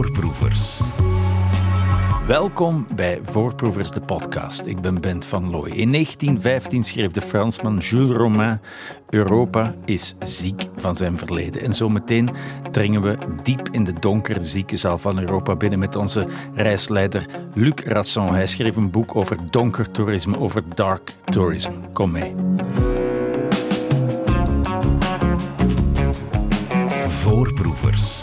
Voorproevers. Welkom bij Voorproevers, de podcast. Ik ben Bent van Looy. In 1915 schreef de Fransman Jules Romain: Europa is ziek van zijn verleden. En zometeen dringen we diep in de donkere ziekenzaal van Europa binnen met onze reisleider Luc Rasson. Hij schreef een boek over donker toerisme, over dark tourism. Kom mee. Voorproevers.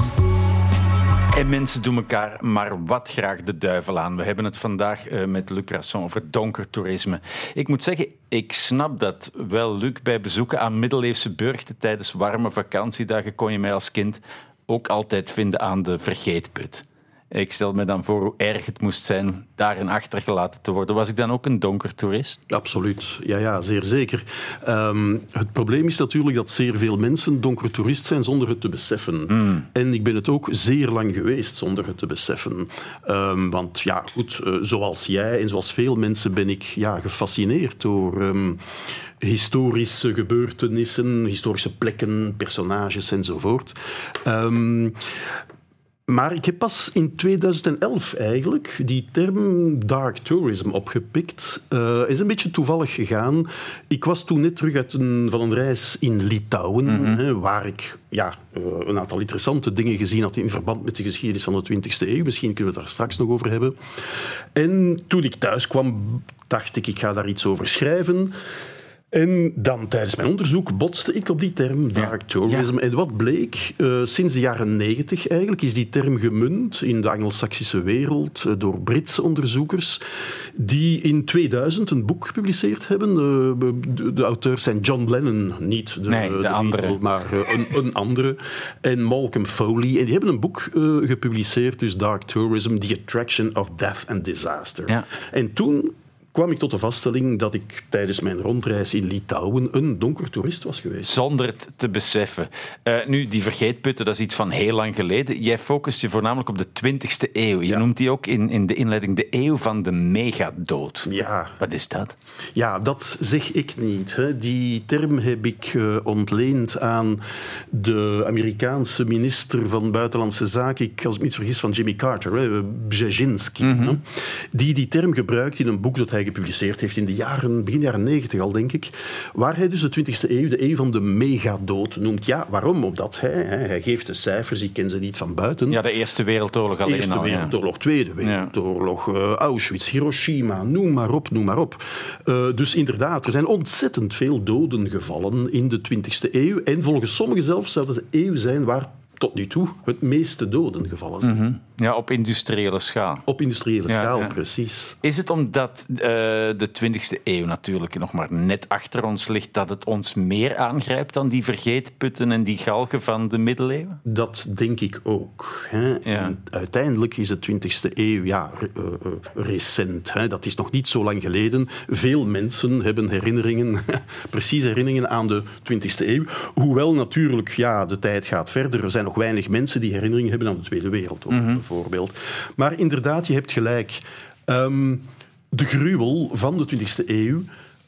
En mensen doen elkaar maar wat graag de duivel aan. We hebben het vandaag uh, met Luc Rasson over donker toerisme. Ik moet zeggen, ik snap dat wel, Luc. Bij bezoeken aan middeleeuwse burchten tijdens warme vakantiedagen kon je mij als kind ook altijd vinden aan de vergeetput. Ik stel me dan voor hoe erg het moest zijn daarin achtergelaten te worden. Was ik dan ook een donker toerist? Absoluut, ja, ja zeer zeker. Um, het probleem is natuurlijk dat zeer veel mensen donker toerist zijn zonder het te beseffen. Mm. En ik ben het ook zeer lang geweest zonder het te beseffen. Um, want ja, goed, uh, zoals jij en zoals veel mensen ben ik ja, gefascineerd door... Um, historische gebeurtenissen, historische plekken, personages enzovoort. Maar ik heb pas in 2011 eigenlijk die term dark tourism opgepikt. Uh, is een beetje toevallig gegaan. Ik was toen net terug uit een, van een reis in Litouwen, mm -hmm. hè, waar ik ja, uh, een aantal interessante dingen gezien had in verband met de geschiedenis van de 20e eeuw. Misschien kunnen we het daar straks nog over hebben. En toen ik thuis kwam, dacht ik, ik ga daar iets over schrijven. En dan tijdens mijn onderzoek botste ik op die term dark tourism. Ja. En wat bleek, uh, sinds de jaren negentig eigenlijk is die term gemunt in de Anglo-Saxische wereld uh, door Britse onderzoekers die in 2000 een boek gepubliceerd hebben. Uh, de, de, auteurs zijn John Lennon, niet de, nee, de, de andere, maar een, een, andere, en Malcolm Foley. En die hebben een boek gepubliceerd, dus Dark Tourism, The Attraction of Death and Disaster. Ja. En toen kwam ik tot de vaststelling dat ik tijdens mijn rondreis in Litouwen een donker toerist was geweest. Zonder het te beseffen. Uh, nu, die vergeetputten, dat is iets van heel lang geleden. Jij focust je voornamelijk op de 20e eeuw. Je ja. noemt die ook in, in de inleiding de eeuw van de megadood. Ja. Wat is dat? Ja, dat zeg ik niet. Hè. Die term heb ik uh, ontleend aan de Amerikaanse minister van Buitenlandse Zaken, ik, als ik me niet vergis, van Jimmy Carter, hè, Brzezinski, Mhm. mm -hmm. die die term gebruikt in een boek dat hij gepubliceerd heeft in de jaren, begin jaren 90 al, denk ik. Waar hij dus de 20e eeuw de eeuw van de megadood noemt. Ja, waarom? Omdat hij, hij geeft de cijfers, ik ken ze niet van buiten. Ja, de Eerste Wereldoorlog alleen Eerste al. Wereldoorlog, ja. Tweede Wereldoorlog, uh, Auschwitz, Hiroshima, noem maar op, noem maar op. Uh, dus inderdaad, er zijn ontzettend veel doden gevallen in de 20e eeuw. En volgens sommigen zelfs zou het de eeuw zijn waar tot nu toe het meeste doden gevallen zijn. Mm -hmm. Ja, op industriële schaal. Op industriële ja, schaal, ja. precies. Is het omdat uh, de 20e eeuw natuurlijk nog maar net achter ons ligt, dat het ons meer aangrijpt dan die vergeetputten en die galgen van de middeleeuwen? Dat denk ik ook. Hè. Ja. En uiteindelijk is de 20e eeuw ja, uh, uh, recent. Hè. Dat is nog niet zo lang geleden. Veel mensen hebben herinneringen, precies herinneringen aan de 20e eeuw. Hoewel natuurlijk ja, de tijd gaat verder. Er zijn nog weinig mensen die herinneringen hebben aan de Tweede Wereldoorlog, mm -hmm. Bijvoorbeeld. Maar inderdaad, je hebt gelijk. Um, de gruwel van de 20e eeuw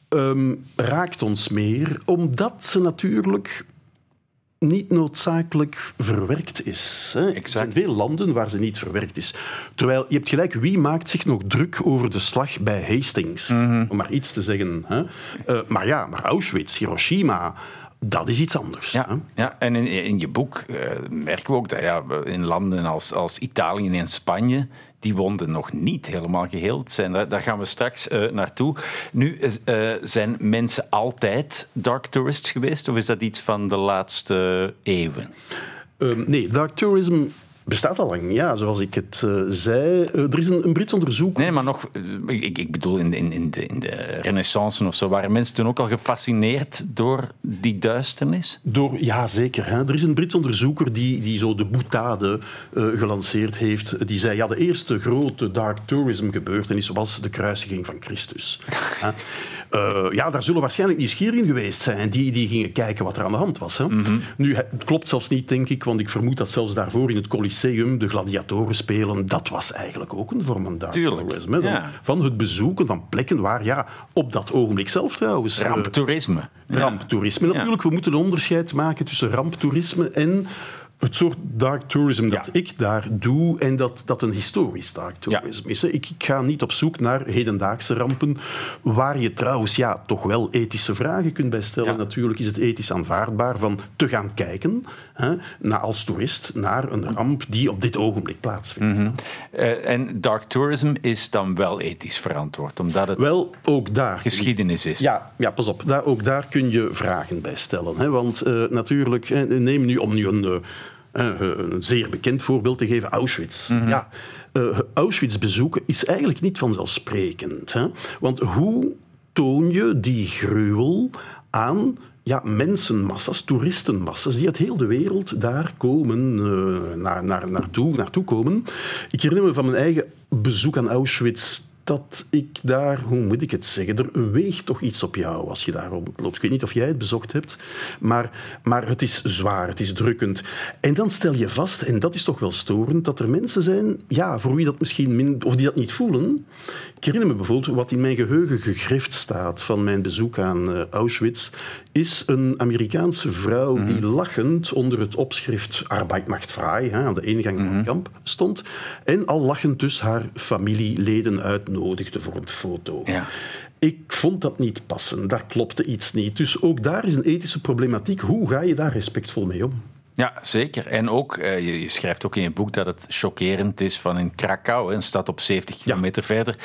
um, raakt ons meer, omdat ze natuurlijk niet noodzakelijk verwerkt is. Hè. Er zijn veel landen waar ze niet verwerkt is. Terwijl, je hebt gelijk, wie maakt zich nog druk over de slag bij Hastings? Mhm. Mm -hmm. Om maar iets te zeggen. Hè. Uh, maar ja, maar Auschwitz, Hiroshima, dat is iets anders. Ja, hè? ja. en in, in je boek uh, merken we ook dat ja, in landen als, als Italië en Spanje die wonden nog niet helemaal geheeld zijn. Daar, daar gaan we straks uh, naartoe. Nu, uh, zijn mensen altijd dark tourists geweest of is dat iets van de laatste eeuwen? Um, nee, dark tourism bestaat al lang, ja, zoals ik het uh, zei. Uh, er is een, een, Brits onderzoek. Nee, maar nog, uh, ik, ik, bedoel, in, in, in, de, in de Renaissance of zo, waren mensen toen ook al gefascineerd door die duisternis? Door, ja, zeker. Hè. Er is een Brits onderzoeker die, die zo de boetade gelanceerd heeft. Die zei, ja, de eerste grote dark tourism gebeurtenis was de kruisiging van Christus. Uh, ja, daar zullen waarschijnlijk nieuwsgierigen geweest zijn die, die gingen kijken wat er aan de hand was. Hè. Mhm. Mm -hmm. Nu, het klopt zelfs niet, denk ik, want ik vermoed dat zelfs daarvoor in het Colosseum de gladiatoren spelen, dat was eigenlijk ook een vorm van dark. Ja. Van het bezoeken van plekken waar, ja, op dat ogenblik zelf trouwens... Ramptoerisme. Uh, ramptoerisme. Natuurlijk, we moeten een onderscheid maken tussen ramptoerisme en het soort dark tourism dat ik daar doe en dat, dat een historisch dark tourism is. Ik, ik ga niet op zoek naar hedendaagse rampen, waar je trouwens ja, toch wel ethische vragen kunt bij stellen. Ja. Natuurlijk is het ethisch aanvaardbaar van te gaan kijken hè, naar, als toerist naar een ramp die op dit ogenblik plaatsvindt. Eh, en dark tourism is dan wel ethisch verantwoord, omdat het Wel, ook daar. geschiedenis is. Ja, ja, pas op. Daar, ook daar kun je vragen bij stellen. Hè? Want eh, natuurlijk, neem nu om nu een, eh, een zeer bekend voorbeeld te geven, Auschwitz. Ja, eh, Auschwitz bezoeken is eigenlijk niet vanzelfsprekend. Hè? Want hoe toon je die gruwel aan ja, mensenmassa's, toeristenmassa's, die uit heel de wereld daar komen, eh, naar, naar, naartoe, naartoe komen. Ik herinner me van mijn eigen bezoek aan Auschwitz dat ik daar, hoe moet ik het zeggen, er weegt toch iets op jou als je daar rondloopt. Ik weet niet of jij het bezocht hebt, maar, maar het is zwaar, het is drukkend. En dan stel je vast, en dat is toch wel storend, dat er mensen zijn ja, voor wie dat misschien min, of die dat niet voelen. Ik herinner me bijvoorbeeld wat in mijn geheugen gegrift staat van mijn bezoek aan eh, Auschwitz, is een Amerikaanse vrouw die lachend onder het opschrift Arbeid macht vrij aan de ingang van het kamp stond en al lachend dus haar familieleden uitnodigde voor een foto. Ja. Ik vond dat niet passen, daar klopte iets niet. Dus ook daar is een ethische problematiek. Hoe ga je daar respectvol mee om? Ja, zeker. En ook, eh, je, je schrijft ook in je boek dat het chockerend is van in Krakau, een stad op 70 kilometer verder,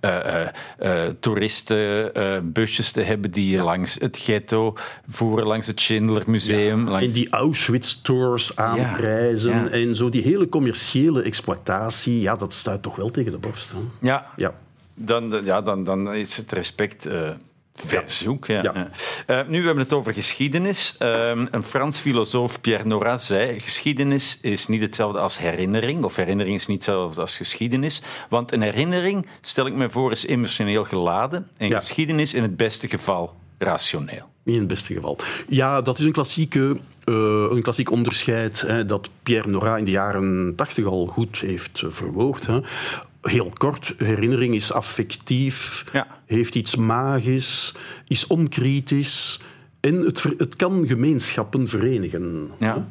eh, eh, eh, toeristenbusjes te hebben die langs het ghetto voeren, langs het Schindler Museum. En langs... die Auschwitz-tours aanprijzen en zo die hele commerciële exploitatie, ja, dat stuit toch wel tegen de borst. Hè? Ja, Ja. dan, ja dan, dan is het respect verzoek. Ja. Ja. Ja. Eh, nu we hebben het over geschiedenis. Ehm, een Frans filosoof, Pierre Nora, zei: geschiedenis is niet hetzelfde als herinnering, of herinnering is niet hetzelfde als geschiedenis. Want een herinnering, stel ik me voor, is emotioneel geladen en Ja. geschiedenis in het beste geval rationeel. In het beste geval. Ja, dat is een, klassieke, eh, een klassiek onderscheid hè, dat Pierre Nora in de jaren tachtig al goed heeft eh, verwoord. Hè. Heel kort, herinnering is affectief, Ja. heeft iets magisch, is onkritisch en het, het kan gemeenschappen verenigen. Ja.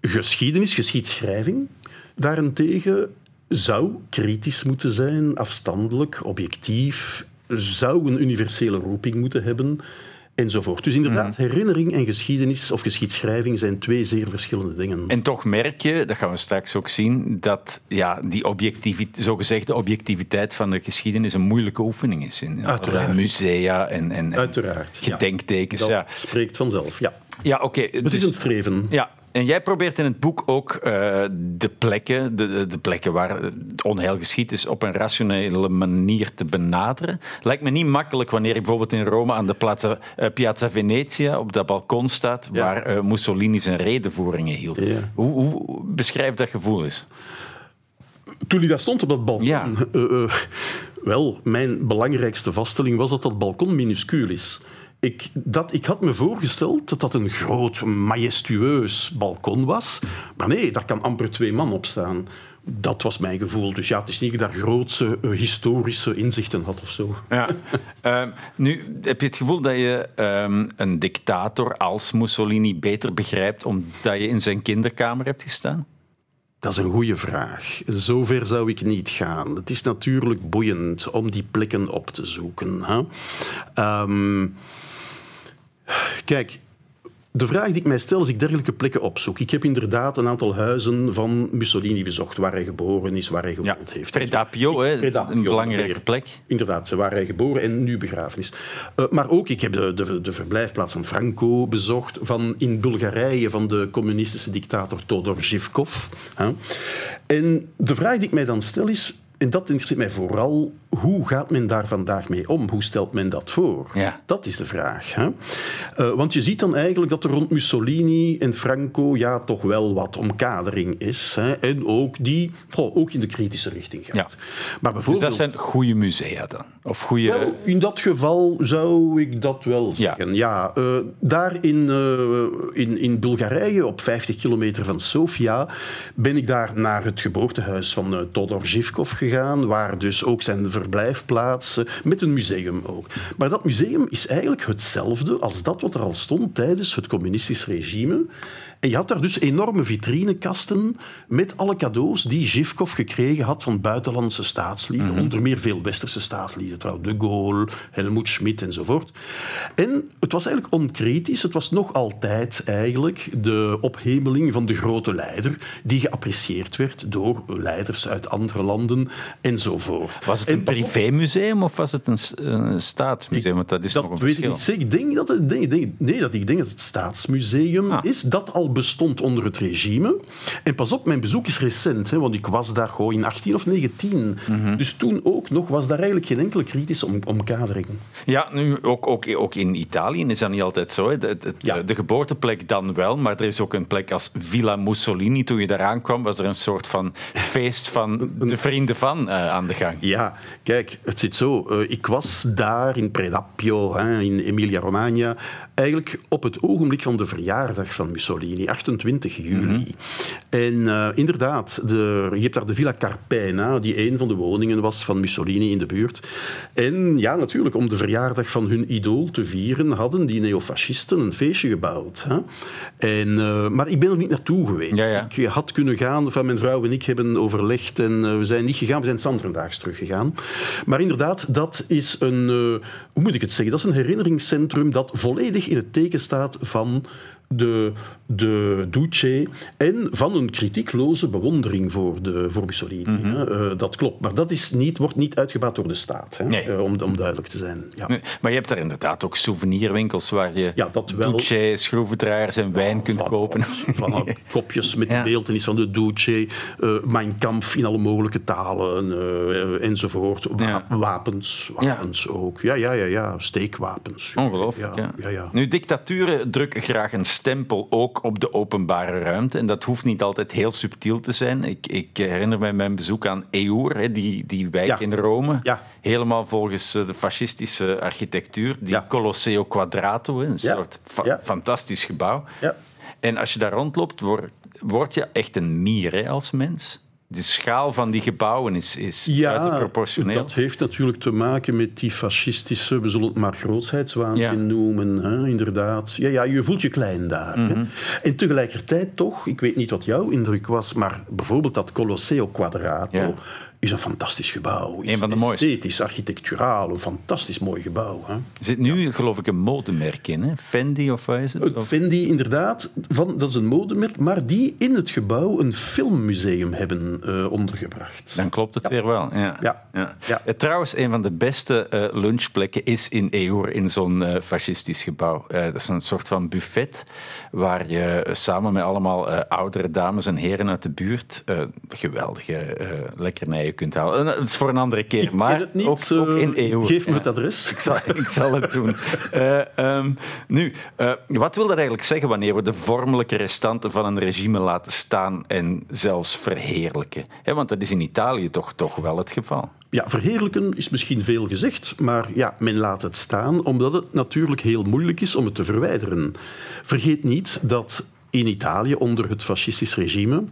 Geschiedenis, geschiedschrijving, daarentegen zou kritisch moeten zijn, afstandelijk, objectief, zou een universele roeping moeten hebben, enzovoort. Dus inderdaad, herinnering en geschiedenis of geschiedschrijving zijn twee zeer verschillende dingen. En toch merk je, dat gaan we straks ook zien, dat ja, die objectiviteit, zogezegde objectiviteit van de geschiedenis een moeilijke oefening is. In Uiteraard. musea en, en, en Uiteraard. ja. gedenktekens. Dat Ja, spreekt vanzelf, ja. ja oké. Het dus- is een streven. Ja, en jij probeert in het boek ook eh, de plekken, de, de, plekken waar het onheil geschiet is, op een rationele manier te benaderen. Lijkt me niet makkelijk wanneer je bijvoorbeeld in Rome aan de Piazza, eh, Piazza Venezia op dat balkon staat, Ja. waar eh, Mussolini zijn redenvoeringen hield. Ja. Hoe, hoe beschrijf dat gevoel eens? Toen ik daar stond op dat balkon, Ja. wel, mijn belangrijkste vaststelling was dat dat balkon minuscuul is. Ik, dat, ik had me voorgesteld dat dat een groot, majestueus balkon was. Maar nee, daar kan amper twee man op staan. Dat was mijn gevoel. Dus ja, het is niet dat ik daar grootse eh, historische inzichten had of zo. Ja. Ehm, nu, heb je het gevoel dat je ehm, een dictator als Mussolini beter begrijpt omdat je in zijn kinderkamer hebt gestaan? Dat is een goede vraag. Zover zou ik niet gaan. Het is natuurlijk boeiend om die plekken op te zoeken. Hè? Ehm, kijk, de vraag die ik mij stel als ik dergelijke plekken opzoek. Ik heb inderdaad een aantal huizen van Mussolini bezocht, waar hij geboren is, waar hij Ja, gewoond heeft. Predapio, hè, een belangrijke plek. Inderdaad, waar hij geboren en nu begraven is. Eh, maar ook, ik heb de, de, de verblijfplaats van Franco bezocht, van in Bulgarije van de communistische dictator Todor Zhivkov. En de vraag die ik mij dan stel is, en dat interesseert mij vooral, hoe gaat men daar vandaag mee om? Hoe stelt men dat voor? Ja. Dat is de vraag. Hè? Eh, want je ziet dan eigenlijk dat er rond Mussolini en Franco ja, toch wel wat omkadering is. Hè? En ook die goh, ook in de kritische richting gaat. Ja. Maar Dus bijvoorbeeld... dat zijn goede musea dan? Of goede... Wel, in dat geval zou ik dat wel zeggen. Ja, eh, daar in, eh, in, in Bulgarije, op 50 kilometer van Sofia, ben ik daar naar het geboortehuis van Todor Zhivkov gegaan, waar dus ook zijn ver- verblijfplaatsen, met een museum ook. Maar dat museum is eigenlijk hetzelfde als dat wat er al stond tijdens het communistisch regime. En je had daar dus enorme vitrinekasten met alle cadeaus die Zhivkov gekregen had van buitenlandse staatslieden. Mhm. Onder meer veel westerse staatslieden, trouw de Gaulle, Helmut Schmidt enzovoort. En het was eigenlijk onkritisch. Het was nog altijd eigenlijk de ophemeling van de grote leider, die geapprecieerd werd door leiders uit andere landen enzovoort. Was het En een privémuseum of was het een, staatsmuseum? Want dat is nog een weet ik verschil. niet zeker. Ik denk dat het, nee, dat ik denk dat het staatsmuseum Ah. is, dat al bestond onder het regime. En pas op, mijn bezoek is recent, hè, want ik was daar gewoon in 18 of 19. Mhm. Dus toen ook nog was daar eigenlijk geen enkele kritische om, omkadering. Ja, nu ook, ook, ook in Italië is dat niet altijd zo. hè. De, het- Ja. de geboorteplek dan wel, maar er is ook een plek als Villa Mussolini. Toen je daar aankwam, was er een soort van feest van de vrienden van eh, aan de gang. Ja, kijk, het zit zo. Eh, ik was daar in Predapio, hè, in Emilia-Romagna, eigenlijk op het ogenblik van de verjaardag van Mussolini, 28 juli. En eh, inderdaad, de, je hebt daar de Villa Carpena, die een van de woningen was van Mussolini in de buurt. En ja, natuurlijk, om de verjaardag van hun idool te vieren, hadden die neofascisten een feestje gebouwd. Hè. En, eh, maar ik ben er niet naartoe geweest. Ja, ja. Ik had kunnen gaan, van mijn vrouw en ik hebben overlegd en eh, we zijn niet gegaan, we zijn Sanderdaags teruggegaan. Maar inderdaad, dat is een, eh, hoe moet ik het zeggen, dat is een herinneringscentrum dat volledig in het teken staat van de, de Duce en van een kritiekloze bewondering voor, de, voor Mussolini. hè. Eh, dat klopt, maar dat is niet, wordt niet uitgebaat door de staat, hè, Nee. eh, om, om duidelijk te zijn. Ja. Nee, Maar je hebt daar inderdaad ook souvenirwinkels waar je Ja. Duce, schroevendraaiers en wijn kunt Van kopen. Van kopjes met beeldenis van de Duce, eh Mein Kampf in alle mogelijke talen enzovoort. Wa-. Wapens, wapens ook. Ja, ja, ja, ja. steekwapens. Ongelooflijk, ja. ja. ja, ja. Nu, dictaturen drukken graag een stempel ook op de openbare ruimte. En dat hoeft niet altijd heel subtiel te zijn. Ik, ik herinner mij mijn bezoek aan Eur, hè, die, die wijk Ja. in Rome. Ja. Helemaal volgens eh, de fascistische architectuur. Die Ja. Colosseo Quadrato, een soort fa- fantastisch gebouw. Ja. En als je daar rondloopt, word, word je echt een mier hè, als mens. De schaal van die gebouwen is, is buitenproportioneel. dat heeft natuurlijk te maken met die fascistische, we zullen het maar grootheidswaanzin Ja. noemen, hè, inderdaad. Ja, ja, je voelt je klein daar. Mhm. hè. En tegelijkertijd toch, ik weet niet wat jouw indruk was, maar bijvoorbeeld dat Colosseo Quadrato Ja. Is een fantastisch gebouw. Is Een van de mooiste. Esthetisch, architecturaal, een fantastisch mooi gebouw. Hè. Er zit nu, geloof ik, een modemerk in. Hè? Fendi of wat is het? Of- Fendi, inderdaad, van, dat is een modemerk, maar die in het gebouw een filmmuseum hebben eh, ondergebracht. Dan klopt het weer wel. Ja. Ja. Ja. Eh, Trouwens, een van de beste eh, lunchplekken is in Eur, in zo'n eh, fascistisch gebouw. Eh, dat is een soort van buffet waar je eh, samen met allemaal eh, oudere dames en heren uit de buurt eh, geweldige eh, lekkernijen kunt halen. Dat is voor een andere keer, Ik maar ken het niet, ook, ook in eh. Geef me het adres. Ik zal, ik zal het doen. Eh, ehm, nu, eh, wat wil dat eigenlijk zeggen wanneer we de vormelijke restanten van een regime laten staan en zelfs verheerlijken? Want dat is in Italië toch, toch wel het geval. Ja, verheerlijken is misschien veel gezegd, maar ja, men laat het staan omdat het natuurlijk heel moeilijk is om het te verwijderen. Vergeet niet dat in Italië onder het fascistisch regime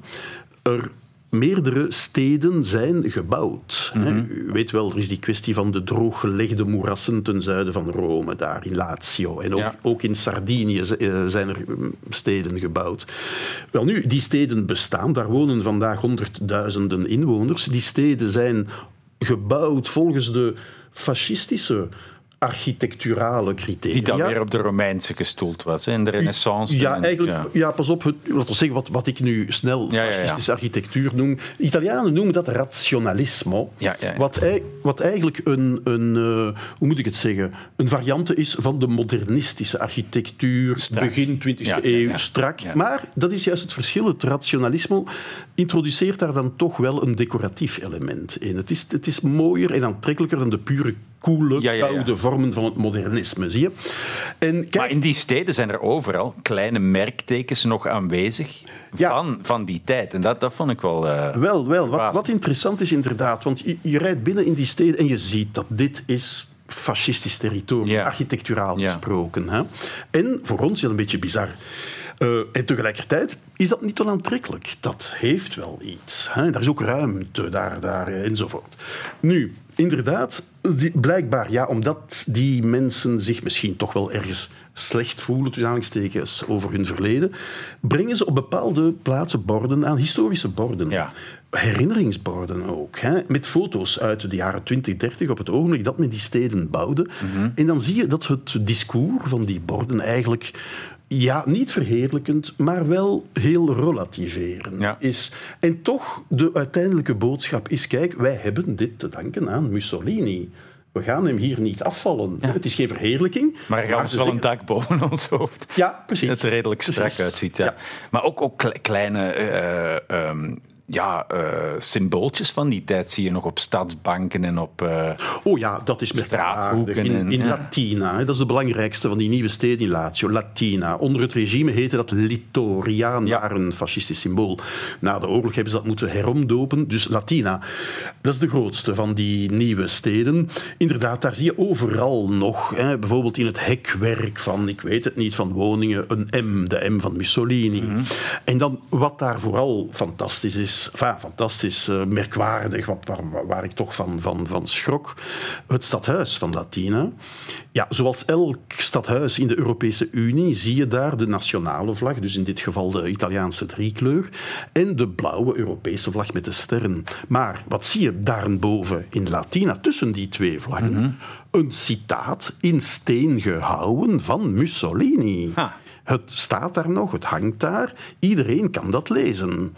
er meerdere steden zijn gebouwd. hè. U weet wel, er is die kwestie van de drooggelegde moerassen ten zuiden van Rome, daar in Lazio. En ook, Ja. ook in Sardinië eh, zijn er mm, steden gebouwd. Wel nu, die steden bestaan, daar wonen vandaag honderdduizenden inwoners. Die steden zijn gebouwd volgens de fascistische architecturale criteria. Die dan weer op de Romeinse gestoeld was, in de renaissance. Ja, En- eigenlijk, ja. ja. pas op, laten we zeggen wat, wat ik nu snel Ja, fascistische architectuur noem. Italianen noemen dat rationalismo. Wat, wat eigenlijk een, een eh, hoe moet ik het zeggen, een variante is van de modernistische architectuur, Strak. begin 20e Ja, ja, eeuw, strak. Maar dat is juist het verschil. Het rationalisme introduceert daar dan toch wel een decoratief element in. Het is, het is mooier en aantrekkelijker dan de pure, koele, Ja, ja, ja. koude vormen van het modernisme, zie je? En kijk, Maar in die steden zijn er overal kleine merktekens nog aanwezig van, van die tijd. En dat, dat vond ik wel... eh, Wel, wel. Wat, wat interessant is inderdaad, want je, je rijdt binnen in die steden en je ziet dat dit is fascistisch territorium, architecturaal gesproken. Hè? En voor ons is dat een beetje bizar. Eh, en tegelijkertijd is dat niet onaantrekkelijk. Dat heeft wel iets. Hè? Daar is ook ruimte, daar, daar, eh, enzovoort. Nu, inderdaad, die, blijkbaar, ja, omdat die mensen zich misschien toch wel ergens slecht voelen, tussen aanhalingstekens, over hun verleden, brengen ze op bepaalde plaatsen borden aan, historische borden. Ja. Herinneringsborden ook, hè, met foto's uit de jaren 20, 30, op het ogenblik dat men die steden bouwde. En dan zie je dat het discours van die borden eigenlijk ja, niet verheerlijkend, maar wel heel relativerend Ja. is. En toch, de uiteindelijke boodschap is, kijk, wij hebben dit te danken aan Mussolini. We gaan hem hier niet afvallen. Het is geen verheerlijking. Maar er gaat wel een dak boven ons hoofd. Ja, precies. Dat het er redelijk strak Precies. uitziet. Ja. Ja. Maar ook, ook kle- kleine eh, ehm, ja, eh, symbooltjes van die tijd zie je nog op stadsbanken en op... eh, Oh ja, dat is merkwaardig. Straathoeken In, en- in ja. Latina, hè, dat is de belangrijkste van die nieuwe steden in Lazio. Latina. Onder het regime heette dat Littoria, Ja. naar een fascistisch symbool. Na de oorlog hebben ze dat moeten heromdopen. Dus Latina, dat is de grootste van die nieuwe steden. Inderdaad, daar zie je overal nog, hè, bijvoorbeeld in het hekwerk van, ik weet het niet, van woningen, een M, de M van Mussolini. Mhm. En dan wat daar vooral fantastisch is, enfin, fantastisch, eh, merkwaardig, wat, waar, waar ik toch van, van, van schrok, het stadhuis van Latina. Ja, zoals elk stadhuis in de Europese Unie zie je daar de nationale vlag, dus in dit geval de Italiaanse driekleur, en de blauwe Europese vlag met de sterren. Maar wat zie je daarboven in Latina, tussen die twee vlaggen? Een citaat in steen gehouwen van Mussolini. Ha. Het staat daar nog, het hangt daar. Iedereen kan dat lezen.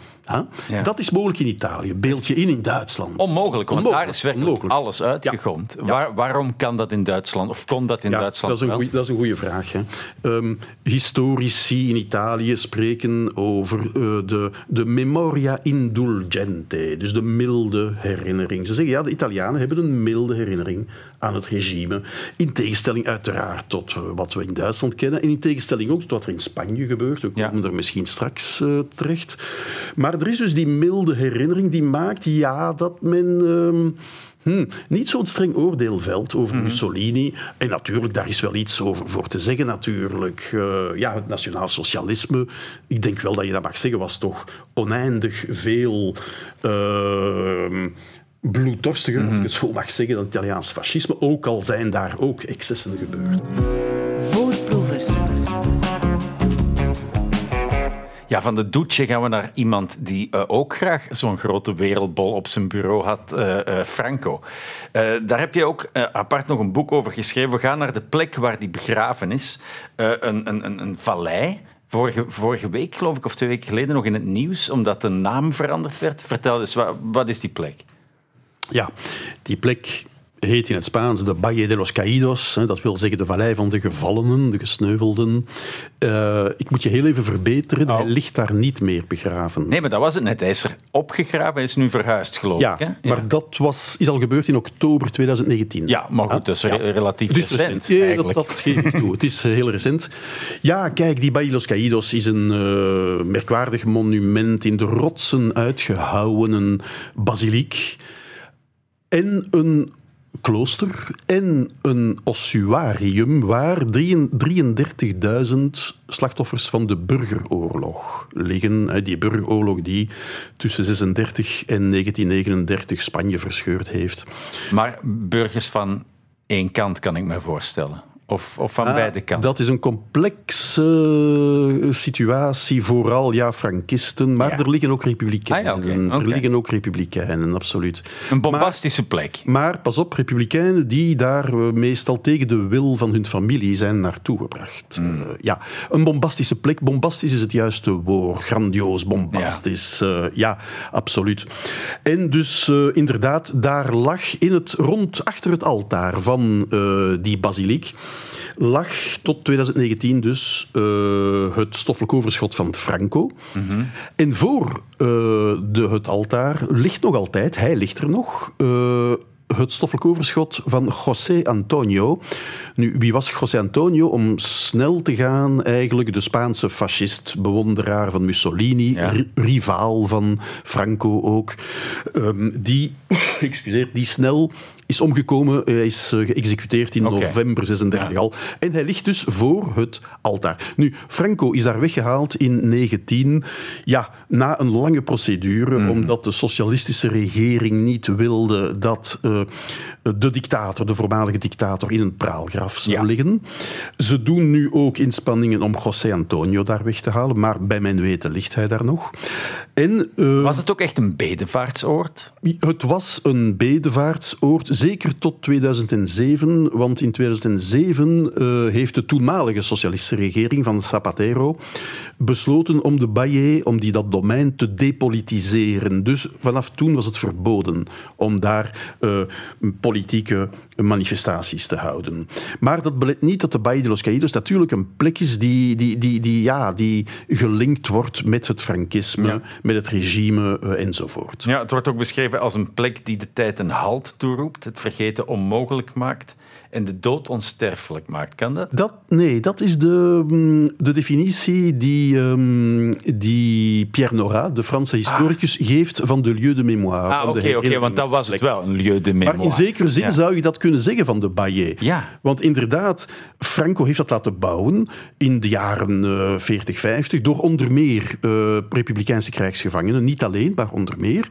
Ja. Dat is mogelijk in Italië. Beeld je in in Duitsland. Onmogelijk, want Onmogelijk, daar is werkelijk onmogelijk. alles uitgegond. Ja. Waar, waarom kan dat in Duitsland, of kon dat in Ja, Duitsland dat is, een wel? goeie, dat is een goede vraag. Hè. Ehm, historici in Italië spreken over eh, de, de memoria indulgente, dus de milde herinnering. Ze zeggen ja, de Italianen hebben een milde herinnering aan het regime. In tegenstelling uiteraard tot eh, wat we in Duitsland kennen en in tegenstelling ook tot wat er in Spanje gebeurt. We komen er misschien straks eh, terecht. Maar er is dus die milde herinnering die maakt ja, dat men... ehm, Hmm, niet zo'n streng oordeel velt over Mussolini. En natuurlijk, daar is wel iets over voor te zeggen natuurlijk. Eh, ja, het nationaal socialisme, ik denk wel dat je dat mag zeggen, was toch oneindig veel... ehm, bloeddorstiger, als ik het zo mag zeggen, dan het Italiaans fascisme. Ook al zijn daar ook excessen gebeurd. Voorproevers. Ja, van de Duce gaan we naar iemand die eh, ook graag zo'n grote wereldbol op zijn bureau had, eh, eh, Franco. Daar heb je ook apart nog een boek over geschreven. We gaan naar de plek waar die begraven is. Een, een, een, een vallei. Vorige, vorige week, geloof ik, of twee weken geleden nog in het nieuws, omdat de naam veranderd werd. Vertel eens, wat, wat is die plek? Ja, die plek heet in het Spaans de Valle de los Caídos. hè, Dat wil zeggen de vallei van de gevallenen, de gesneuvelden. Eh, ik moet je heel even verbeteren, Oh. hij ligt daar niet meer begraven. Nee, maar dat was het net. Hij is er opgegraven, hij is nu verhuisd, geloof Ja, ik. Hè? maar dat was, is al gebeurd in oktober 2019. Ja, maar goed, dat is re- relatief is recent, Ja, dat, eigenlijk. dat geef ik toe. Het is eh, heel recent. Ja, kijk, die Valle de los Caídos is een eh, merkwaardig monument in de rotsen uitgehouwen basiliek en een klooster en een ossuarium waar 33.000 slachtoffers van de burgeroorlog liggen. Die burgeroorlog die tussen 36 en 1939 Spanje verscheurd heeft. Maar burgers van één kant, kan ik me voorstellen. Of, of van beide kanten. Ah, Dat is een complexe eh, situatie, vooral ja, Frankisten, maar Ja. er liggen ook republikeinen. Ah ja. Er liggen ook republikeinen, absoluut. Een bombastische plek. Maar pas op, republikeinen die daar eh, meestal tegen de wil van hun familie zijn naartoe gebracht. Hmm. Eh, ja, een bombastische plek. Bombastisch is het juiste woord. Grandioos, bombastisch. Ja, ja absoluut. En dus inderdaad, daar lag in het rond achter het altaar van die basiliek lag tot 2019 dus eh, het stoffelijk overschot van Franco. En voor eh, de, het altaar ligt nog altijd, hij ligt er nog, eh, het stoffelijk overschot van José Antonio. Nu, wie was José Antonio? Om snel te gaan, eigenlijk de Spaanse fascist, bewonderaar van Mussolini, Ja. rivaal van Franco ook, ehm, die, excuseer, die snel is omgekomen. Hij is uh, geëxecuteerd in november 36 al. En hij ligt dus voor het altaar. Nu, Franco is daar weggehaald in 19, ja, na een lange procedure, Mhm. omdat de socialistische regering niet wilde dat eh, de dictator, de voormalige dictator, in een praalgraf zou Ja. liggen. Ze doen nu ook inspanningen om José Antonio daar weg te halen, maar bij mijn weten ligt hij daar nog. En, eh, Was het ook echt een bedevaartsoord? het was een bedevaartsoord, zeker tot 2007, want in 2007 eh, heeft de toenmalige socialistische regering van Zapatero besloten om de Baye, om die dat domein te depolitiseren. Dus vanaf toen was het verboden om daar eh, politieke manifestaties te houden. Maar dat belet niet dat de Baye de los Caídos natuurlijk een plek is die, die, die, die, ja, die gelinkt wordt met het frankisme, Ja. met het regime eh, enzovoort. Ja, het wordt ook beschreven als een plek die de tijd een halt toeroept, het vergeten onmogelijk maakt en de dood onsterfelijk maakt. Kan dat? Dat, nee, dat is de, mm, de definitie die, ehm, die Pierre Nora, de Franse historicus, geeft van de lieu de mémoire. Ah, oké, oké, want dat was het wel, een lieu de mémoire. Maar in zekere zin Ja. zou je dat kunnen zeggen van de Baye. Ja. Want inderdaad, Franco heeft dat laten bouwen in de jaren eh, 40, 50 door onder meer eh, republikeinse krijgsgevangenen. Niet alleen, maar onder meer.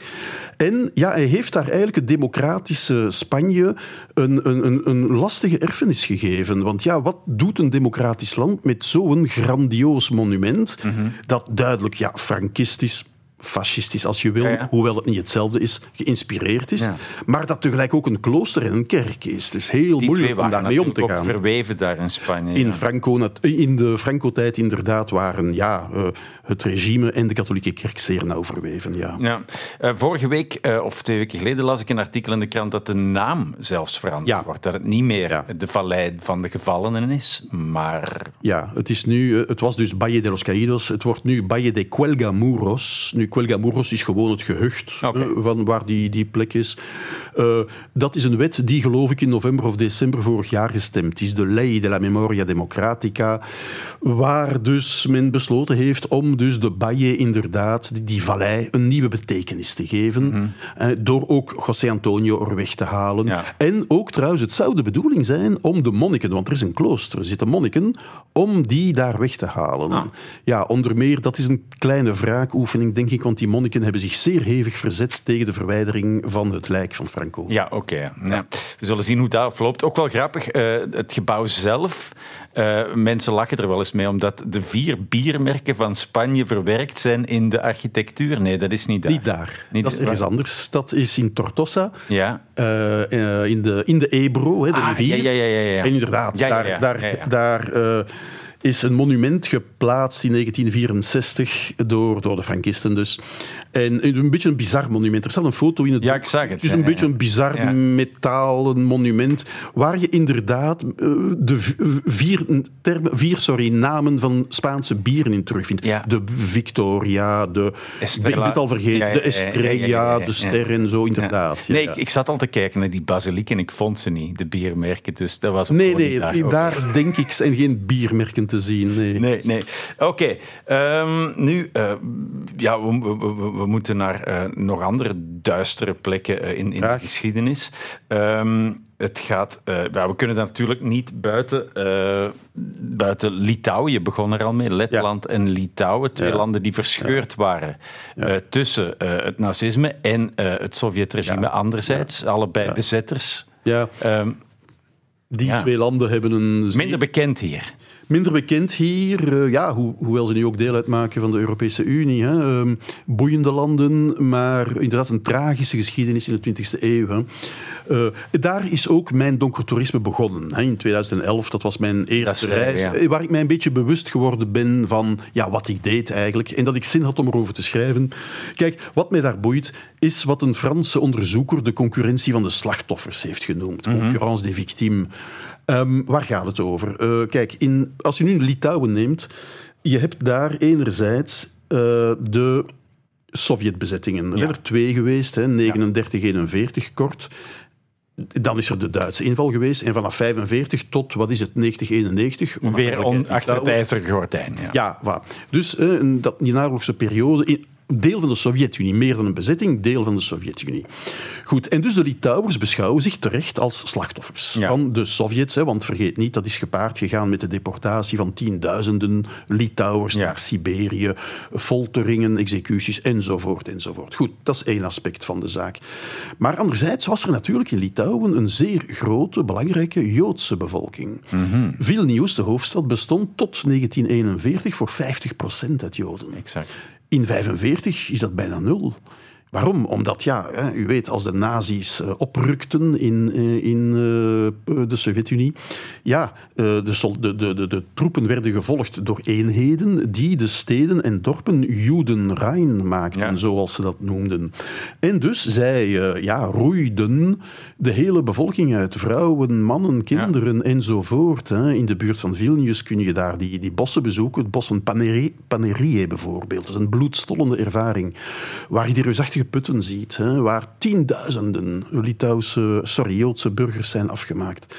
En ja, hij heeft daar eigenlijk het democratische Spanje een, een, een, een lastige erfenis gegeven. Want ja, wat doet een democratisch land met zo'n grandioos monument Mhm. dat duidelijk ja, frankistisch fascistisch als je wil, Ja, ja. hoewel het niet hetzelfde is, geïnspireerd is, Ja. maar dat tegelijk ook een klooster en een kerk is. Het is heel Die moeilijk om daarmee om te gaan. ook verweven daar in Spanje. In. Franco, in de Franco-tijd inderdaad waren ja, eh, het regime en de katholieke kerk zeer nauw verweven. Ja. Ja. Eh, vorige week, eh, of twee weken geleden, las ik een artikel in de krant dat de naam zelfs veranderd wordt. Dat het niet meer de vallei van de gevallenen is, maar... Ja, het, is nu, het was dus Valle de los Caídos. Het wordt nu Valle de Cuelgamuros. Nu, Cuelgamuros is gewoon het gehucht eh, van waar die, die plek is. Eh, dat is een wet die, geloof ik, in november of december vorig jaar gestemd is. De Ley de la Memoria Democratica. Waar dus men besloten heeft om dus de Valle inderdaad, die, die vallei, een nieuwe betekenis te geven. eh, door ook José Antonio er weg te halen. Ja. En ook trouwens, het zou de bedoeling zijn om de monniken, want er is een klooster, er zitten monniken, om die daar weg te halen. Ah. Ja, onder meer, dat is een kleine wraakoefening, denk ik, want die monniken hebben zich zeer hevig verzet tegen de verwijdering van het lijk van Franco. Ja, oké. Ja. We zullen zien hoe dat afloopt. Ook wel grappig, eh, het gebouw zelf. eh, mensen lachen er wel eens mee, omdat de vier biermerken van Spanje verwerkt zijn in de architectuur. Nee, dat is niet daar. Niet daar. Niet dat is waar. ergens anders. Dat is in Tortosa, Ja. eh, in, de, in de Ebro, hè, de Ah, rivier. ja, ja, ja, ja, ja. En inderdaad, daar, daar, daar is een monument geplaatst in 1964 door, door de Frankisten dus. En een beetje een bizar monument. Er staat een foto in het Ja, ik zag het, Het is een ja. beetje een bizar Ja. metalen monument waar je inderdaad eh, de vier, termen, vier sorry, namen van Spaanse bieren in terugvindt. De Victoria, de... Estrella. Ik het al vergeten. De Estrella, de Ster en zo, inderdaad. Nee, ik, ik zat al te kijken naar die basiliek en ik vond ze niet, de biermerken. Dus dat was Nee, nee, daar. denk ik zijn geen biermerken te zien. Nee. Nee, nee. Oké, ehm, nu, eh, ja, we, we, we- we moeten naar eh, nog andere duistere plekken eh, in, in de geschiedenis. Ehm, het gaat, eh, ja, we kunnen natuurlijk niet buiten, eh, buiten Litouwen. Je begon er al mee, Letland en Litouwen. Twee Ja. landen die verscheurd waren tussen het nazisme en het Sovjetregime anderzijds. Allebei bezetters. Ja, Ehm, die twee landen hebben een zeer- minder bekend hier. Minder bekend hier. eh, ja, ho- hoewel ze nu ook deel uitmaken van de Europese Unie. Hè. Ehm, boeiende landen, maar inderdaad een tragische geschiedenis in de 20e eeuw. Hè. Eh, daar is ook mijn donkertoerisme begonnen. Hè. In 2011, dat was mijn eerste reis. ja. Waar ik mij een beetje bewust geworden ben van ja, wat ik deed eigenlijk. En dat ik zin had om erover te schrijven. Kijk, wat mij daar boeit, is wat een Franse onderzoeker de concurrentie van de slachtoffers heeft genoemd. Mhm. Concurrence des victimes. Ehm, waar gaat het over? Eh, kijk, in, als je nu Litouwen neemt, je hebt daar enerzijds eh, de Sovjetbezettingen. Er zijn er twee geweest, hè, 39, 41 kort. Dan is er de Duitse inval geweest. En vanaf 45 tot, wat is het, 90, 91. Weer on, achter het ijzeren gordijn. Ja. Ja, voilà. Dus eh, dat, die naoorlogse periode, in- deel van de Sovjet-Unie, meer dan een bezetting, deel van de Sovjet-Unie. Goed, en dus de Litouwers beschouwen zich terecht als slachtoffers Ja. van de Sovjets. Hè, want vergeet niet, dat is gepaard gegaan met de deportatie van tienduizenden Litouwers Ja. naar Siberië, folteringen, executies enzovoort enzovoort. Goed, dat is één aspect van de zaak. Maar anderzijds was er natuurlijk in Litouwen een zeer grote, belangrijke Joodse bevolking. Vilnius, de hoofdstad, bestond tot 1941 voor 50% uit Joden. Exact. In 45 is dat bijna nul. Waarom? Omdat, ja, hè, u weet, als de nazi's eh, oprukten in, eh, in eh, de Sovjet-Unie, ja, de, de, de, de, troepen werden gevolgd door eenheden die de steden en dorpen Judenrein maakten, Ja. zoals ze dat noemden. En dus zij ja, roeiden de hele bevolking uit, vrouwen, mannen, kinderen enzovoort. Hè. In de buurt van Vilnius kun je daar die, die bossen bezoeken, het bos van Paneri- Panerie bijvoorbeeld. Dat is een bloedstollende ervaring, waar die reusachtige putten ziet, hè, waar tienduizenden Litouwse, sorry, Joodse burgers zijn afgemaakt.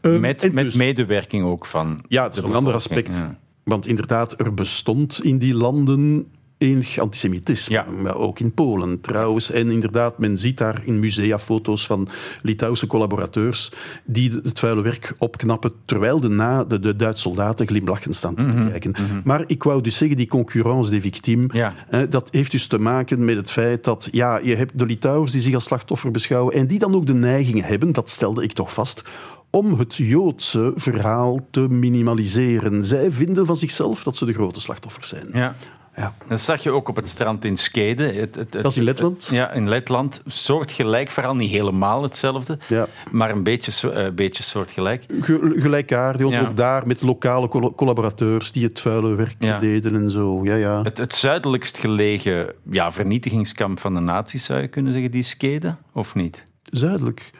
Ehm, Met, dus- medewerking ook van. ja, dat is een ander aspect. ja. Want inderdaad, er bestond in die landen enig antisemitisme. Ja. Maar ook in Polen trouwens. En inderdaad, men ziet daar in musea foto's van Litouwse collaborateurs die het vuile werk opknappen, terwijl de, na, de, de Duitse soldaten glimlachend staan te Mhm. kijken. Maar ik wou dus zeggen, die concurrence des victimes, Ja. hè, dat heeft dus te maken met het feit dat ja, je hebt de Litouwers die zich als slachtoffer beschouwen en die dan ook de neiging hebben, dat stelde ik toch vast, om het Joodse verhaal te minimaliseren. Zij vinden van zichzelf dat ze de grote slachtoffers zijn. Ja. Ja. Dat zag je ook op het strand in Skede. Het, het, het- Dat is in Letland? Ja, in Letland. Soortgelijk verhaal, niet helemaal hetzelfde, Ja. maar een beetje, eh, beetje soortgelijk. Ge- Gelijkaardig, ook Ja. daar met lokale col- collaborateurs die het vuile werk Ja. deden en zo. Ja, ja. Het, het zuidelijkst gelegen ja, vernietigingskamp van de nazi's, zou je kunnen zeggen, die Skede, of niet? Zuidelijk.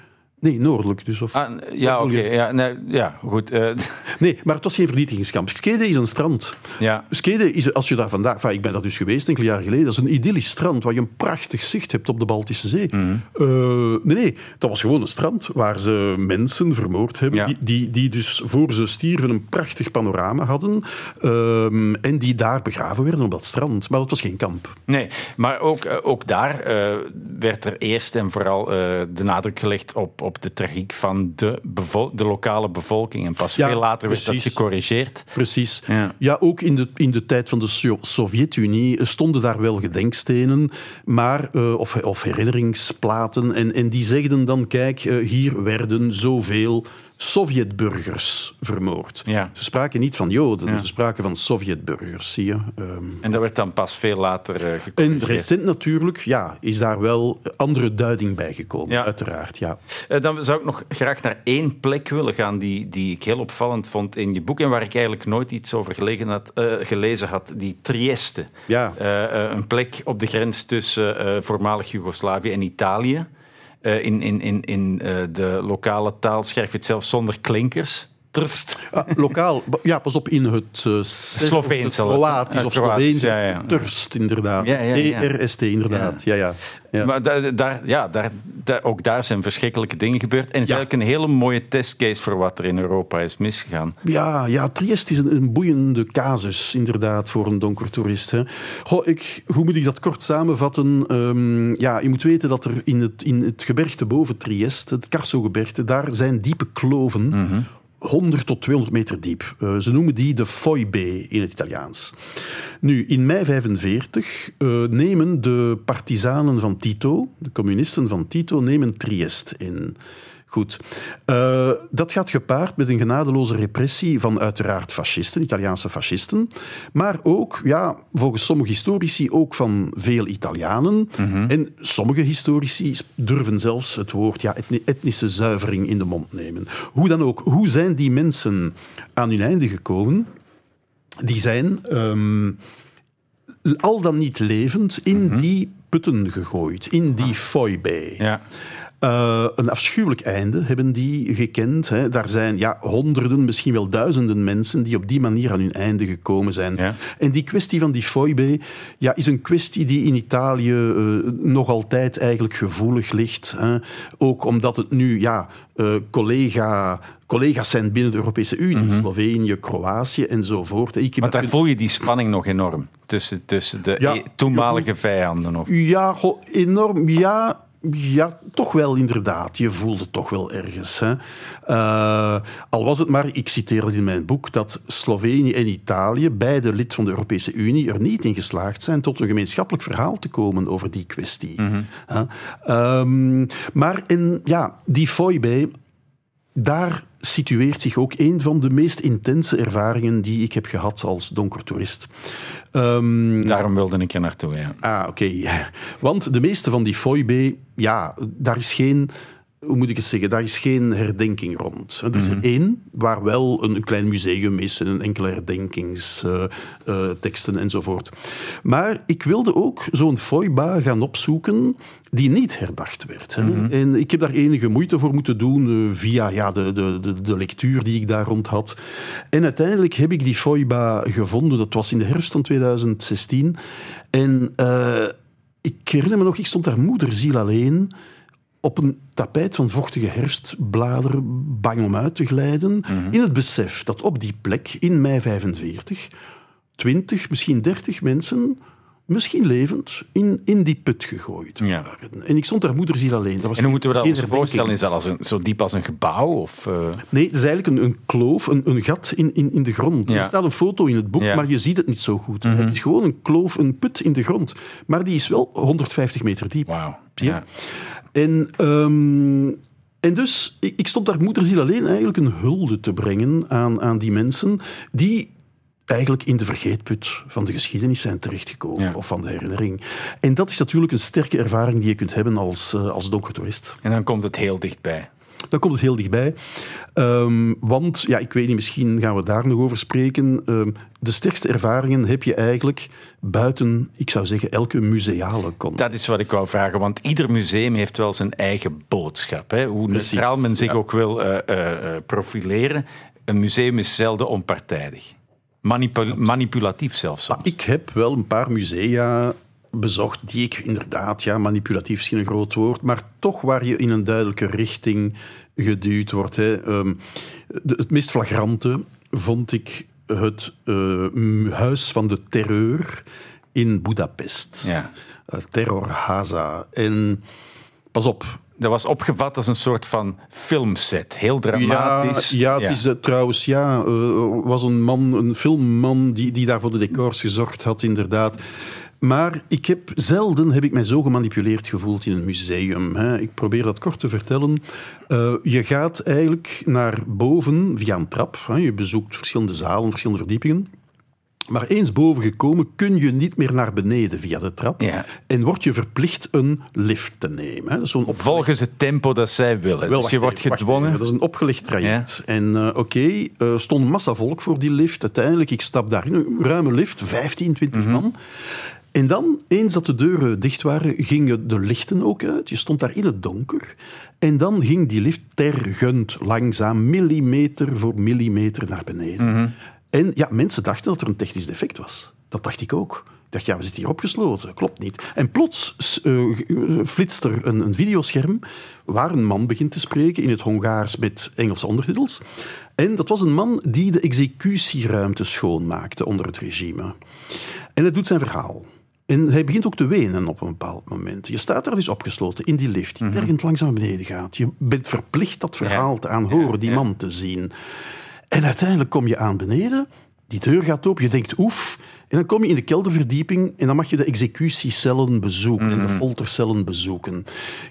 Nee, noordelijk dus. Of... Ah, ja, oké. ja, nee, ja, goed. eh, Nee, maar het was geen vernietigingskamp. Skede is een strand. ja. Skede is, als je daar vandaag... Enfin, ik ben daar dus geweest enkele jaar geleden. Dat is een idyllisch strand waar je een prachtig zicht hebt op de Baltische Zee. Mhm. Eh, nee, nee, dat was gewoon een strand waar ze mensen vermoord hebben. Ja. Die, die, die dus voor ze stierven een prachtig panorama hadden. ehm, en die daar begraven werden op dat strand. Maar dat was geen kamp. Nee, maar ook, eh, ook daar werd er eerst en vooral de nadruk gelegd op, op de tragiek van de, de lokale bevolking. En pas Ja, veel later werd dat gecorrigeerd. Precies. Ja. Ja, ook in de, in de tijd van de So- Sovjet-Unie stonden daar wel gedenkstenen, maar, eh, of, of herinneringsplaten. En, en die zegden dan, kijk, eh, hier werden zoveel Sovjetburgers vermoord. Ja. Ze spraken niet van Joden, Ja. ze spraken van Sovjetburgers, zie je. Ehm, En dat werd dan pas veel later eh en recent natuurlijk, ja, is daar wel andere duiding bij gekomen, Ja. uiteraard. Ja. Eh, dan zou ik nog graag naar één plek willen gaan die, die ik heel opvallend vond in je boek en waar ik eigenlijk nooit iets over gelegen had, eh, gelezen had, die Trieste. Ja. Een plek op de grens tussen voormalig Joegoslavië en Italië. Eh, in in, in, in eh, de lokale taal schrijf je het zelf zonder klinkers. Trst. Ah, lokaal, ja, pas op, in het uh, Kroatisch of Sloveens. ja, ja. Turst, inderdaad. Ja, ja. T-R-S-T, inderdaad. Ja. Ja, ja. Maar daar, daar, ja, daar, daar- ook daar zijn verschrikkelijke dingen gebeurd. En het is eigenlijk een hele mooie testcase voor wat er in Europa is misgegaan. Ja, ja, Triest is een, een boeiende casus, inderdaad, voor een donker toerist. Hè. Goh, ik, hoe moet ik dat kort samenvatten? Ehm, ja, je moet weten dat er in het, in het gebergte boven Triest, het Carso-gebergte, daar zijn diepe kloven. 100 tot 200 meter diep. Eh, ze noemen die de Foibe in het Italiaans. Nu, in mei 45 eh, nemen de partizanen van Tito, de communisten van Tito, nemen Triest in. Goed. Eh, dat gaat gepaard met een genadeloze repressie van uiteraard fascisten, Italiaanse fascisten, maar ook, ja, volgens sommige historici, ook van veel Italianen. En sommige historici durven zelfs het woord ja, etni- etnische zuivering in de mond nemen. Hoe dan ook, hoe zijn die mensen aan hun einde gekomen? Die zijn ehm, al dan niet levend in die putten gegooid, in die foibe. Ja. Uh, een afschuwelijk einde hebben die gekend. Hè. Daar zijn ja, honderden, misschien wel duizenden mensen die op die manier aan hun einde gekomen zijn. Ja. En die kwestie van die foibe ja, is een kwestie die in Italië uh, nog altijd eigenlijk gevoelig ligt. Hè. Ook omdat het nu ja, uh, collega collega's zijn binnen de Europese Unie, Mhm. Slovenië, Kroatië enzovoort. Ik heb Want daar voel je die spanning nog enorm tussen, tussen de Ja, e- toenmalige vijanden. Of... Ja, enorm. Ja, ja, toch wel inderdaad. Je voelt het toch wel ergens. Hè. Uh, al was het maar, ik citeer het in mijn boek, dat Slovenië en Italië, beide lid van de Europese Unie, er niet in geslaagd zijn tot een gemeenschappelijk verhaal te komen over die kwestie. Mhm. Um, maar in, ja, die foibe, daar situeert zich ook een van de meest intense ervaringen die ik heb gehad als donkertoerist. Um, Daarom wilde ik er naartoe, ja. Ah, oké. Okay. Want de meeste van die foibe, ja, daar is geen hoe moet ik het zeggen, daar is geen herdenking rond. Er is Mhm. er één waar wel een klein museum is en een enkele herdenkingsteksten uh, uh, enzovoort. Maar ik wilde ook zo'n foiba gaan opzoeken die niet herdacht werd. Hè. Mhm. En ik heb daar enige moeite voor moeten doen uh, via ja, de, de, de, de, lectuur die ik daar rond had. En uiteindelijk heb ik die foiba gevonden. Dat was in de herfst van 2016. En ik herinner me nog, ik stond daar moederziel alleen op een tapijt van vochtige herfstbladeren, bang om uit te glijden, mm -hmm. in het besef dat op die plek, in mei 45, 20, misschien 30 mensen, misschien levend, in, in die put gegooid ja. En ik stond daar moederziel alleen. Dat was en hoe moeten we dat ons voorstellen? Is dat als een, zo diep als een gebouw? Of, uh... Nee, het is eigenlijk een, een kloof, een, een gat in, in, in de grond. Ja. Er staat een foto in het boek, Ja. maar je ziet het niet zo goed. Mhm. Het is gewoon een kloof, een put in de grond. Maar die is wel 150 meter diep. Wauw. Ja. Ja. En, um, en dus, ik, ik stond daar moederziel alleen eigenlijk een hulde te brengen aan, aan die mensen die eigenlijk in de vergeetput van de geschiedenis zijn terechtgekomen, Ja. of van de herinnering. En dat is natuurlijk een sterke ervaring die je kunt hebben als, uh, als donkertoerist. En dan komt het heel dichtbij. Dan komt het heel dichtbij. Um, want, ja, ik weet niet, misschien gaan we daar nog over spreken. Um, de sterkste ervaringen heb je eigenlijk buiten, ik zou zeggen, elke museale context. Dat is wat ik wou vragen, want ieder museum heeft wel zijn eigen boodschap. Hè? Hoe Precies, neutraal men zich ja. ook wil uh, uh, profileren. Een museum is zelden onpartijdig. Manipu manipulatief zelfs. Ik heb wel een paar musea bezocht die ik inderdaad, ja, manipulatief is misschien een groot woord, maar toch waar je in een duidelijke richting geduwd wordt. Hè. Um, de, het meest flagrante vond ik het uh, huis van de terreur in Budapest. Ja. Uh, Terror Haza. En pas op, dat was opgevat als een soort van filmset. Heel dramatisch. Ja, ja het is uh, trouwens, ja, uh, was een man, een filmman die, die daar voor de decors gezorgd had, inderdaad. Maar ik heb zelden heb ik mij zo gemanipuleerd gevoeld in een museum. Hè. Ik probeer dat kort te vertellen. Uh, je gaat eigenlijk naar boven via een trap. Hè. Je bezoekt verschillende zalen, verschillende verdiepingen. Maar eens boven gekomen kun je niet meer naar beneden via de trap. Ja. En word je verplicht een lift te nemen. Opgelegd... Volgens het tempo dat zij willen. Wel, dus je wordt gedwongen. Dat is een opgelegd traject. Ja. En uh, oké, okay, uh, stond massa volk voor die lift. Uiteindelijk, ik stap daarin. Een ruime lift, 15, 20 Mhm. mm -hmm. man. En dan, eens dat de deuren dicht waren, gingen de lichten ook uit. Je stond daar in het donker. En dan ging die lift tergend langzaam, millimeter voor millimeter naar beneden. Mhm. Mm -hmm. En ja, mensen dachten dat er een technisch defect was. Dat dacht ik ook. Ik dacht, ja, we zitten hier opgesloten. Klopt niet. En plots uh, flitst er een, een, videoscherm waar een man begint te spreken in het Hongaars met Engelse ondertitels. En dat was een man die de executieruimte schoonmaakte onder het regime. En hij doet zijn verhaal. En hij begint ook te wenen op een bepaald moment. Je staat daar dus opgesloten in die lift, die tergend langzaam naar beneden gaat. Je bent verplicht dat verhaal ja. te aanhoren, ja, die ja. man te zien. En uiteindelijk kom je aan beneden, die deur gaat open, je denkt oef. En dan kom je in de kelderverdieping en dan mag je de executiecellen bezoeken mm -hmm. en de foltercellen bezoeken.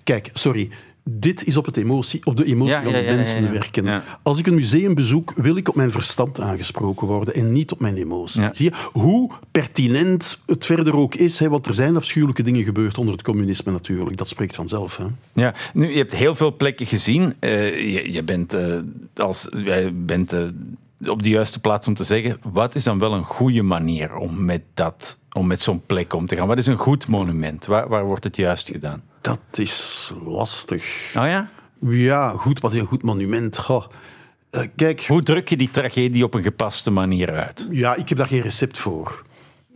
Kijk, sorry, dit is op, het emotie, op de emotie Ja, van ja, mensen ja, ja. werken. Ja. Als ik een museum bezoek, wil ik op mijn verstand aangesproken worden en niet op mijn emotie. Ja. Zie je hoe pertinent het verder ook is? Hè? Want er zijn afschuwelijke dingen gebeurd onder het communisme natuurlijk. Dat spreekt vanzelf. Hè? Ja, nu, je hebt heel veel plekken gezien. Uh, je, je, bent, uh, als, jij bent uh, op de juiste plaats om te zeggen, wat is dan wel een goede manier om met, dat, om met zo'n plek om te gaan? Wat is een goed monument? Waar, waar wordt het juist gedaan? Dat is lastig. Oh ja? Ja, goed, wat is een goed monument? Goh. Uh, kijk, Hoe druk je die tragedie op een gepaste manier uit? Ja, ik heb daar geen recept voor.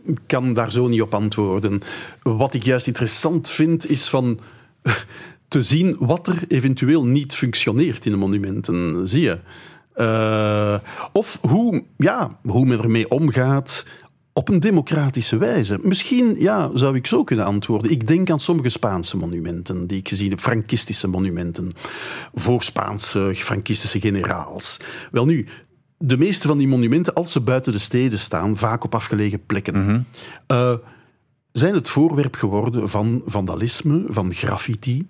Ik kan daar zo niet op antwoorden. Wat ik juist interessant vind, is van te zien wat er eventueel niet functioneert in de monumenten. Zie je? Uh, of hoe, ja, hoe men ermee omgaat op een democratische wijze. Misschien ja, zou ik zo kunnen antwoorden. Ik denk aan sommige Spaanse monumenten die ik gezien heb, Frankistische monumenten, voor Spaanse Frankistische generaals. Wel nu, de meeste van die monumenten, als ze buiten de steden staan, vaak op afgelegen plekken, mm -hmm. uh, zijn het voorwerp geworden van vandalisme, van graffiti.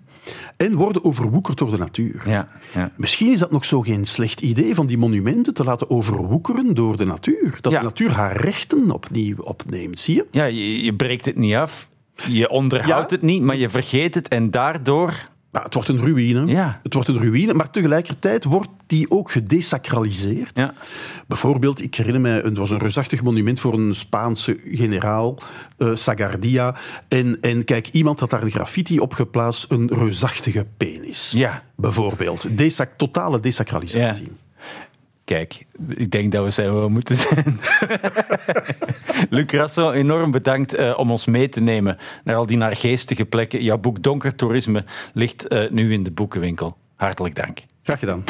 En worden overwoekerd door de natuur. Ja, ja. Misschien is dat nog zo geen slecht idee van die monumenten te laten overwoekeren door de natuur. Dat Ja. de natuur haar rechten opnieuw opneemt, zie je? Ja, je, je breekt het niet af, je onderhoudt het niet, maar je vergeet het en daardoor... Nou, het wordt een ruïne. Ja. Het wordt een ruïne, maar tegelijkertijd wordt die ook gedesacraliseerd. Ja. Bijvoorbeeld, ik herinner mij, het was een reusachtig monument voor een Spaanse generaal, eh, Sagardia. En, en kijk, iemand had daar een graffiti op geplaatst, een reusachtige penis. Ja. Bijvoorbeeld. Totale desacralisatie. Kijk, ik denk dat we zijn wel moeten zijn. Luc Rasso, enorm bedankt eh, om ons mee te nemen naar al die naargeestige plekken. Jouw boek Donker Toerisme ligt eh, nu in de boekenwinkel. Hartelijk dank. Graag gedaan.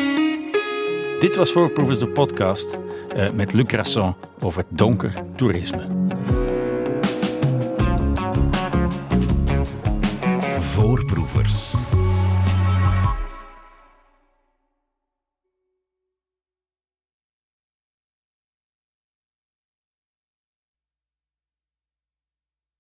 Dit was Voorproevers de podcast eh, met Luc Rasson over donker toerisme. Voorproevers.